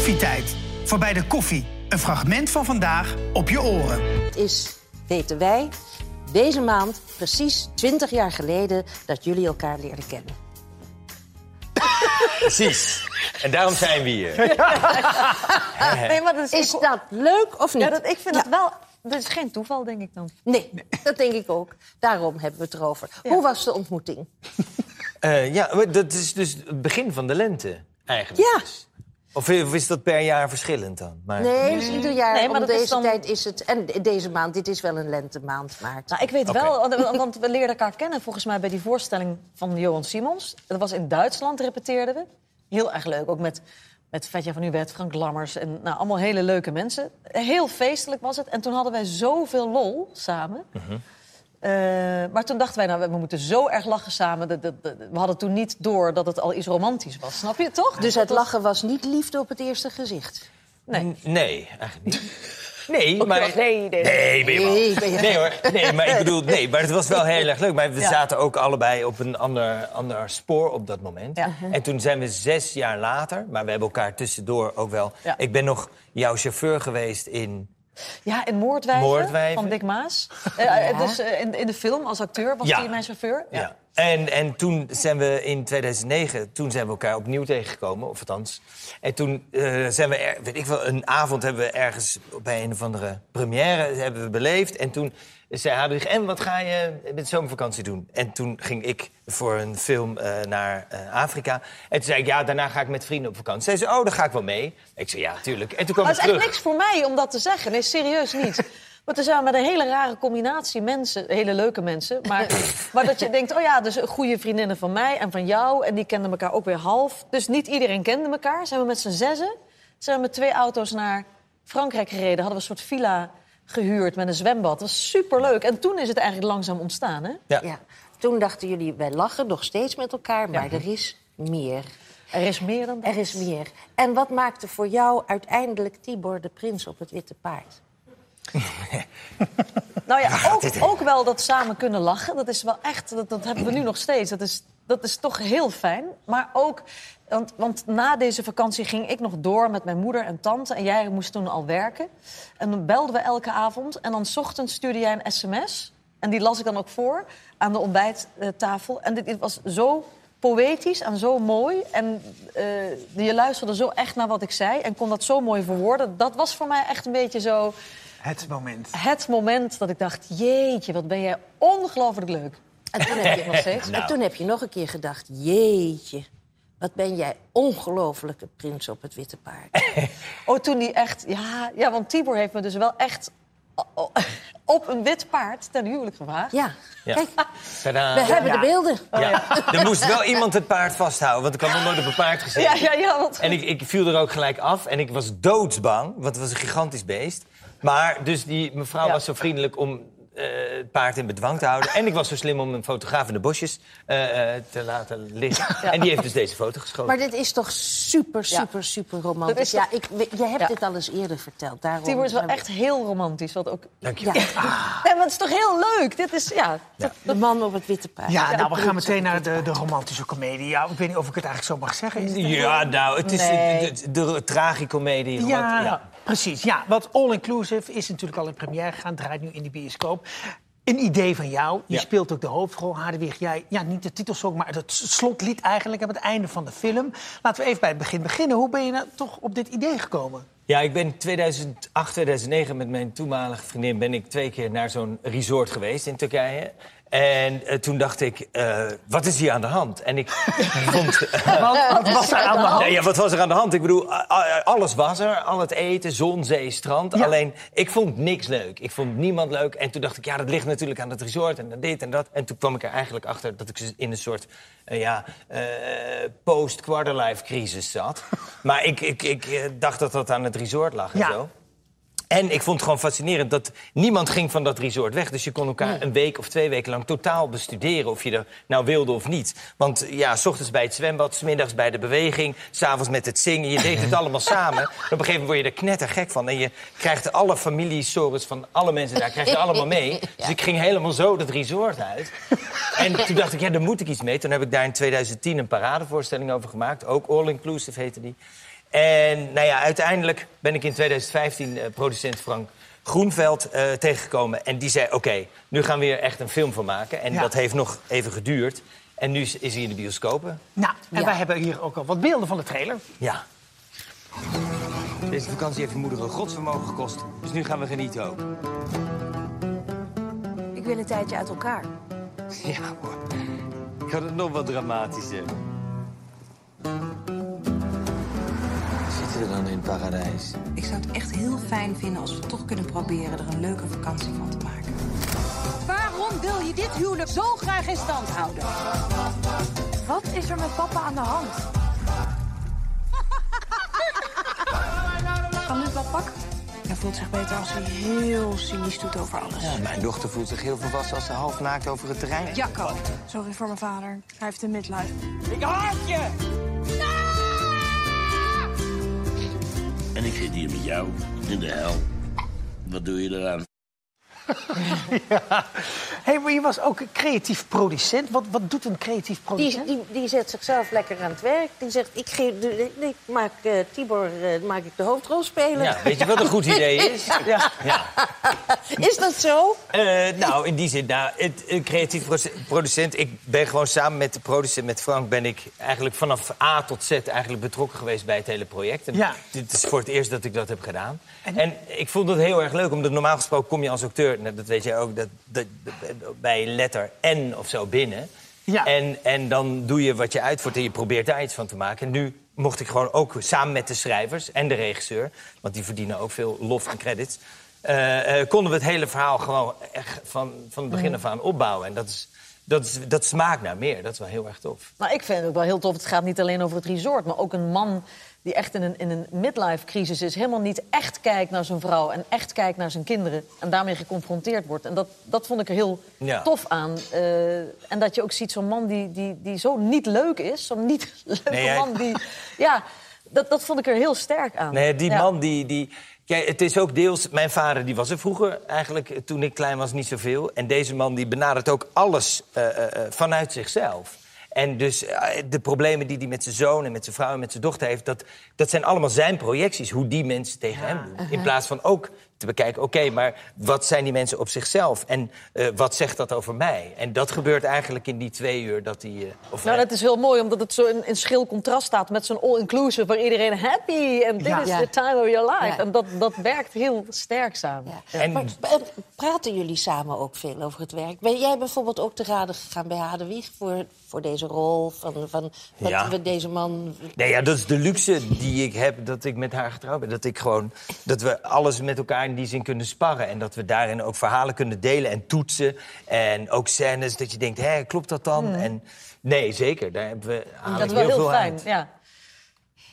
Koffietijd. Voorbij de koffie. Een fragment van vandaag op je oren. Het is, weten wij, deze maand precies 20 jaar geleden dat jullie elkaar leerden kennen. Precies. En daarom zijn we hier. Nee, maar dat is, Is dat leuk of niet? ja, dat, ik vind dat wel... Dat is geen toeval, denk ik dan. Nee, dat denk ik ook. Daarom hebben we het erover. Hoe was de ontmoeting? Eh, ja, maar dat is dus het begin van de lente, eigenlijk. Ja. Of, of is dat per jaar verschillend dan? Maar... Nee, dus ieder jaar Nee, maar om is deze dan- tijd is het... En deze maand, dit is wel een lentemaand, maart. Nou, ik weet wel, want- want we leerden elkaar kennen volgens mij bij die voorstelling van Johan Simons. Dat was in Duitsland, repeteerden we. Heel erg leuk, ook met, met Vetja van Uwet, Frank Lammers en nou, allemaal hele leuke mensen. Heel feestelijk was het. En toen hadden wij zoveel lol samen. Eh, maar toen dachten wij, nou, we moeten zo erg lachen samen. We hadden toen niet door dat het al iets romantisch was. Snap je toch? Dus het lachen was niet liefde op het eerste gezicht. Nee. N- Nee, eigenlijk niet. Nee, maar... nee, nee. Nee, ben je. Nee, ben je- Nee hoor, nee, maar ik bedoel, nee, maar het was wel heel erg leuk. Maar we zaten ook allebei op een ander, ander spoor op dat moment. Ja. En toen zijn we zes jaar later, maar we hebben elkaar tussendoor ook wel... Ja. Ik ben nog jouw chauffeur geweest in... Ja, in Moordwijven, Moordwijven. van Dick Maas. Eh, Dus eh, in, in de film als acteur was hij mijn chauffeur. Ja. En, en toen zijn we in 2009, toen zijn we elkaar opnieuw tegengekomen, of althans. En toen eh, zijn we, er, weet ik wel, een avond hebben we ergens bij een of andere première hebben we beleefd. En toen zei Hadewig, en wat ga je met zomervakantie doen? En toen ging ik voor een film eh, naar eh, Afrika. En toen zei ik, ja, daarna ga ik met vrienden op vakantie. Zei ze, oh, dan ga ik wel mee. Ik zei, ja, tuurlijk. En toen kwam het is echt niks voor mij om dat te zeggen. Nee, serieus niet. Want er zijn met een hele rare combinatie mensen, hele leuke mensen. Maar, maar dat je denkt, oh ja, dus goede vriendinnen van mij en van jou. En die kenden elkaar ook weer half. Dus niet iedereen kende elkaar. Zijn we met z'n zessen. Zijn we met twee auto's naar Frankrijk gereden. Hadden we een soort villa gehuurd met een zwembad. Dat was superleuk. En toen is het eigenlijk langzaam ontstaan, hè? Ja. Ja. Toen dachten jullie, wij lachen nog steeds met elkaar, maar er is meer. Er is meer dan dat. Er is meer. En wat maakte voor jou uiteindelijk Tibor de prins op het witte paard? Nou ja, ook, ook wel dat samen kunnen lachen. Dat is wel echt, dat, dat hebben we nu nog steeds. Dat is, dat is toch heel fijn. Maar ook, want, want na deze vakantie ging ik nog door met mijn moeder en tante. En jij moest toen al werken. En dan belden we elke avond. En dan 's ochtends stuurde jij een sms. En die las ik dan ook voor aan de ontbijttafel. En dit, dit was zo poëtisch en zo mooi. En eh, je luisterde zo echt naar wat ik zei. En kon dat zo mooi verwoorden. Dat was voor mij echt een beetje zo Het moment. het moment dat ik dacht: jeetje, wat ben jij ongelooflijk leuk. En toen heb je, nog steeds, Nou. en toen heb je nog een keer gedacht, jeetje, wat ben jij ongelofelijke prins op het witte paard. Oh, toen die echt, ja, ja, want Tibor heeft me dus wel echt op een wit paard ten huwelijk gevraagd. Ja, Ja. kijk, Tadaa. we hebben de beelden. Ja. Er moest wel iemand het paard vasthouden, want ik had nog nooit op een paard gezeten. Ja, ja, ja. Want... En ik, ik viel er ook gelijk af en ik was doodsbang, want het was een gigantisch beest. Maar dus die mevrouw Ja. was zo vriendelijk om eh, het paard in bedwang te houden. En ik was zo slim om een fotograaf in de bosjes eh, eh, te laten liggen. En die heeft dus deze foto geschoten. Maar dit is toch super, Ja. super, super romantisch. is Ja, ik, je hebt Ja. dit al eens eerder verteld. Daarom Tibor is wel echt heel romantisch. Wat ook... Dank je. Ja, Nee, maar het is toch heel leuk? Dit is, ja... de man op het witte paard. Ja, nou, we gaan meteen naar de, de romantische komedie. Ja, ik weet niet of ik het eigenlijk zo mag zeggen. Ja, nou, het is Nee. de, de, de tragicomedie. Ja. Precies. Ja, wat All Inclusive is natuurlijk al in première gegaan. Draait nu in de bioscoop. Een idee van jou. Je Ja. speelt ook de hoofdrol. Hadewig, jij, ja, niet de titelsong, maar het slotlied eigenlijk aan het einde van de film. Laten we even bij het begin beginnen. Hoe ben je nou toch op dit idee gekomen? Ja, ik ben 2008, 2009 met mijn toenmalige vriendin... ben ik twee keer naar zo'n resort geweest in Turkije. En eh, toen dacht ik, eh, wat is hier aan de hand? En ik vond... Wat, wat was er aan de hand? Nee, ja, wat was er aan de hand? Ik bedoel, alles was er. Al het eten, zon, zee, strand. Ja. Alleen, ik vond niks leuk. Ik vond niemand leuk. En toen dacht ik, ja, dat ligt natuurlijk aan het resort en aan dit en dat. En toen kwam ik er eigenlijk achter dat ik in een soort eh, ja, eh, post-quarterlife crisis zat. maar ik, ik, ik eh, dacht dat dat aan het resort lag en Ja. zo. En ik vond het gewoon fascinerend dat niemand ging van dat resort weg. Dus je kon elkaar een week of twee weken lang totaal bestuderen... of je er nou wilde of niet. Want ja, s ochtends bij het zwembad, s middags bij de beweging... s'avonds met het zingen, je deed het allemaal samen. En op een gegeven moment word je er knettergek van. En je krijgt alle familiestories van alle mensen daar krijg je allemaal mee. Dus ik ging helemaal zo dat resort uit. En toen dacht ik, ja, daar moet ik iets mee. Toen heb ik daar in 2010 een paradevoorstelling over gemaakt. Ook All Inclusive heette die. En nou ja, uiteindelijk ben ik in 2015 eh, producent Frank Groenveld eh, tegengekomen. En die zei, oké, nu gaan we hier echt een film van maken. En Ja. dat heeft nog even geduurd. En nu is is hij in de bioscopen. Nou, en Ja. wij hebben hier ook al wat beelden van de trailer. Ja. Deze vakantie heeft mijn moeder een godsvermogen gekost. Dus nu gaan we genieten ook. Ik wil een tijdje uit elkaar. Ja hoor. Ik had het nog wat dramatischer. Dan in het paradijs? Ik zou het echt heel fijn vinden als we toch kunnen proberen er een leuke vakantie van te maken. Waarom wil je dit huwelijk zo graag in stand houden? Wat is er met papa aan de hand? Kan Luc wat pakken? Hij voelt zich beter als hij heel cynisch doet over alles. Ja, mijn dochter voelt zich heel volwassen als ze half naakt over het terrein. Jacco. Sorry voor mijn vader. Hij heeft een midlife. En ik zit hier met jou in de hel. Wat doe je eraan? Hé, maar je was ook een creatief producent. Wat, wat doet een creatief producent? die, die zet zichzelf lekker aan het werk. Die zegt, ik, geef, ik maak eh, Tibor eh, maak ik de hoofdrol spelen. Ja, weet je wat een goed idee is? Ja. Ja. Is dat zo? Eh, nou, in die zin, nou, het, een creatief producent. Ik ben gewoon samen met de producent, met Frank, ben ik eigenlijk vanaf A tot Z eigenlijk betrokken geweest bij het hele project. En Ja. Dit is voor het eerst dat ik dat heb gedaan. En- En, ik vond het heel erg leuk, omdat normaal gesproken kom je als acteur, nou, dat weet jij ook, dat, dat, bij letter N of zo binnen. Ja. En, en dan doe je wat je uitvoert en je probeert daar iets van te maken. En nu mocht ik gewoon ook samen met de schrijvers en de regisseur, want die verdienen ook veel lof en credits. eh, eh, konden we het hele verhaal gewoon echt van, van het begin af aan opbouwen. En dat, is, dat, is, dat smaakt naar meer. Dat is wel heel erg tof. Maar ik vind het ook wel heel tof. Het gaat niet alleen over het resort, maar ook een man die echt in een, in een midlife-crisis is. Helemaal niet echt kijkt naar zijn vrouw en echt kijkt naar zijn kinderen. En daarmee geconfronteerd wordt. En dat, dat vond ik er heel Ja. tof aan. Eh, en dat je ook ziet zo'n man die, die, die zo niet leuk is. Zo'n niet leuke Nee, man die... Ja, dat, dat vond ik er heel sterk aan. Nee, die Ja. man die, die... Kijk, het is ook deels... Mijn vader die was er vroeger eigenlijk, toen ik klein was, niet zoveel. En deze man die benadert ook alles eh, eh, vanuit zichzelf. En dus eh, de problemen die hij met zijn zoon en met zijn vrouw en met zijn dochter heeft... dat, dat zijn allemaal zijn projecties, hoe die mensen tegen hem doen. In plaats van ook te bekijken, oké, maar wat zijn die mensen op zichzelf? En eh, wat zegt dat over mij? En dat gebeurt eigenlijk in die twee uur dat hij... eh, of Nou, hij- dat is heel mooi, omdat het zo in, in schril contrast staat met zo'n all-inclusive... waar iedereen happy en dit Ja. is Ja. the time of your life. Ja. En dat, dat werkt heel sterk samen. Ja. En- Maar, praten jullie samen ook veel over het werk? Ben jij bijvoorbeeld ook te raden gegaan bij Hadewig voor, voor deze rol? Van, van wat Ja. we deze man... Nee, ja, dat is de luxe die ik heb dat ik met haar getrouwd ben. Dat ik gewoon dat we alles met elkaar in die zin kunnen sparren. En dat we daarin ook verhalen kunnen delen en toetsen. En ook scènes dat je denkt, hé, klopt dat dan? En nee, zeker. Daar hebben we Dat is we wel heel heel fijn, uit. ja.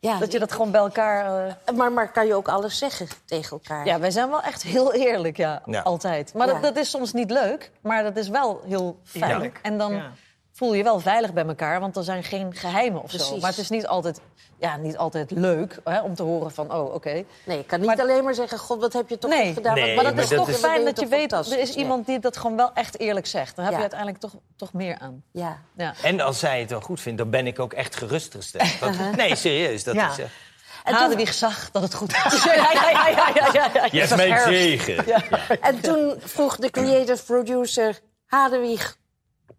Ja, Dat je dat gewoon bij elkaar... eh, maar, maar kan je ook alles zeggen tegen elkaar? Ja, wij zijn wel echt heel eerlijk, ja. Ja. Altijd. Maar Ja. dat, dat is soms niet leuk, maar dat is wel heel fijn. En dan Ja. Voel je je wel veilig bij elkaar, want er zijn geen geheimen of zo. Maar het is niet altijd, ja, niet altijd leuk hè, om te horen van, oh, oké. Nee, je kan niet Maar- alleen maar zeggen... God, wat heb je toch Nee. gedaan? Nee, Maar dat maar is dat toch is- fijn dat je weet, er is iemand die dat gewoon wel echt eerlijk zegt. Dan heb Ja. je uiteindelijk toch, toch meer aan. Ja. Ja. En als zij het wel goed vindt, dan ben ik ook echt gerustgesteld. Dat, nee, serieus. Dat Ja. is, eh, En Hadewig zag dat het goed was. Ja, ja, ja, ja, ja, ja, ja. Je is mijn zegen. En toen vroeg de creative producer Hadewig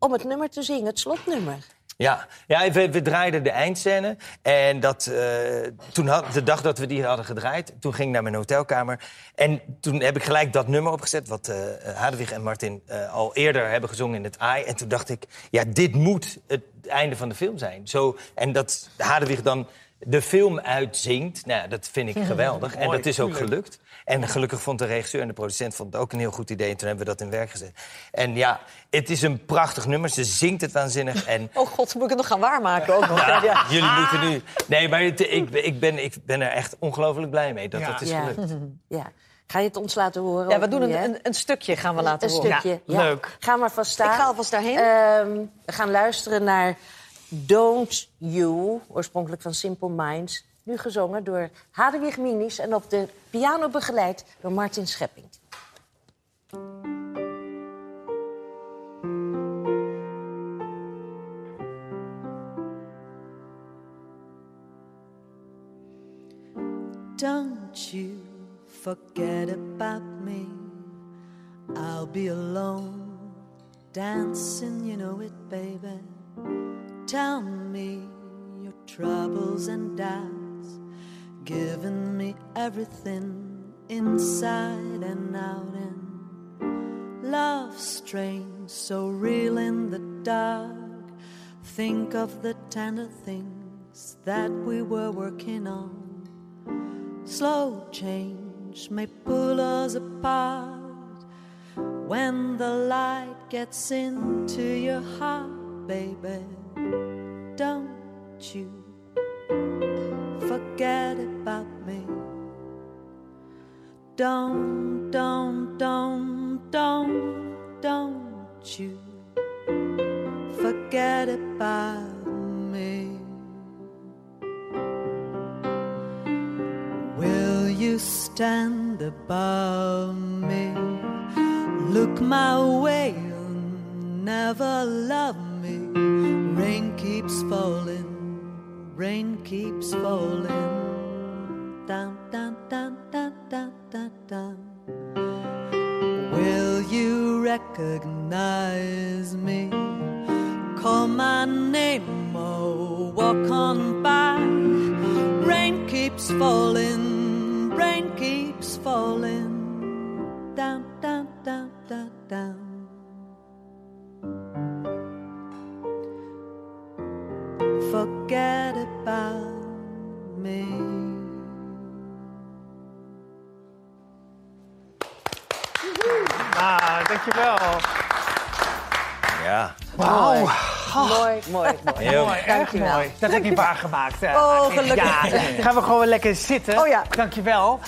om het nummer te zingen, het slotnummer. Ja, ja we, draaiden de eindscène. En dat, eh, toen had, de dag dat we die hadden gedraaid, toen ging ik naar mijn hotelkamer. En toen heb ik gelijk dat nummer opgezet, wat eh Hadewig en Martin eh, al eerder hebben gezongen in het AI. En toen dacht ik, ja, dit moet het einde van de film zijn. Zo, en dat Hadewig dan de film uitzingt, nou, dat vind ik geweldig. En dat is ook gelukt. En gelukkig vond de regisseur en de producent vond het ook een heel goed idee. En toen hebben we dat in werk gezet. En ja, het is een prachtig nummer. Ze zingt het waanzinnig. En Oh god, moet ik het nog gaan waarmaken ook nog? Ja, ja. Jullie moeten nu. Nee, maar het- ik, ik, ben, ik ben er echt ongelooflijk blij mee dat Ja. het is gelukt. Ja. Ga je het ons laten horen? Ja, we doen een, een, een stukje gaan we laten Een horen. stukje. Ja, leuk. Ga maar vast staan. Ik ga alvast daarheen. Ehm, we gaan luisteren naar Don't You, oorspronkelijk van Simple Minds. Nu gezongen door Hadewig Minis en op de piano begeleid door Martin Schepping. Don't you forget about me. I'll be alone, dancing, you know it, baby. Tell me your troubles and doubts, giving me everything inside and out. And love strange, so real in the dark. Think of the tender things that we were working on. Slow change may pull us apart when the light gets into your heart, baby. Don't you forget about me. Don't, don't, don't, don't, don't you forget about me. Will you stand above me? Look my way, you'll never love me. Rain keeps falling, rain keeps falling. Down, down, down, down, down, down. Will you recognize me? Call my name or walk on by. Rain keeps falling, Forget about me. Ah, dankjewel. Ja. Wauw. Mooi, mooi, mooi. Heel Mooi, erg Dankjewel. mooi. Dat heb ik niet waargemaakt. hè. Oh, gelukkig. Ja, gaan we gewoon lekker zitten. Oh ja. Dankjewel.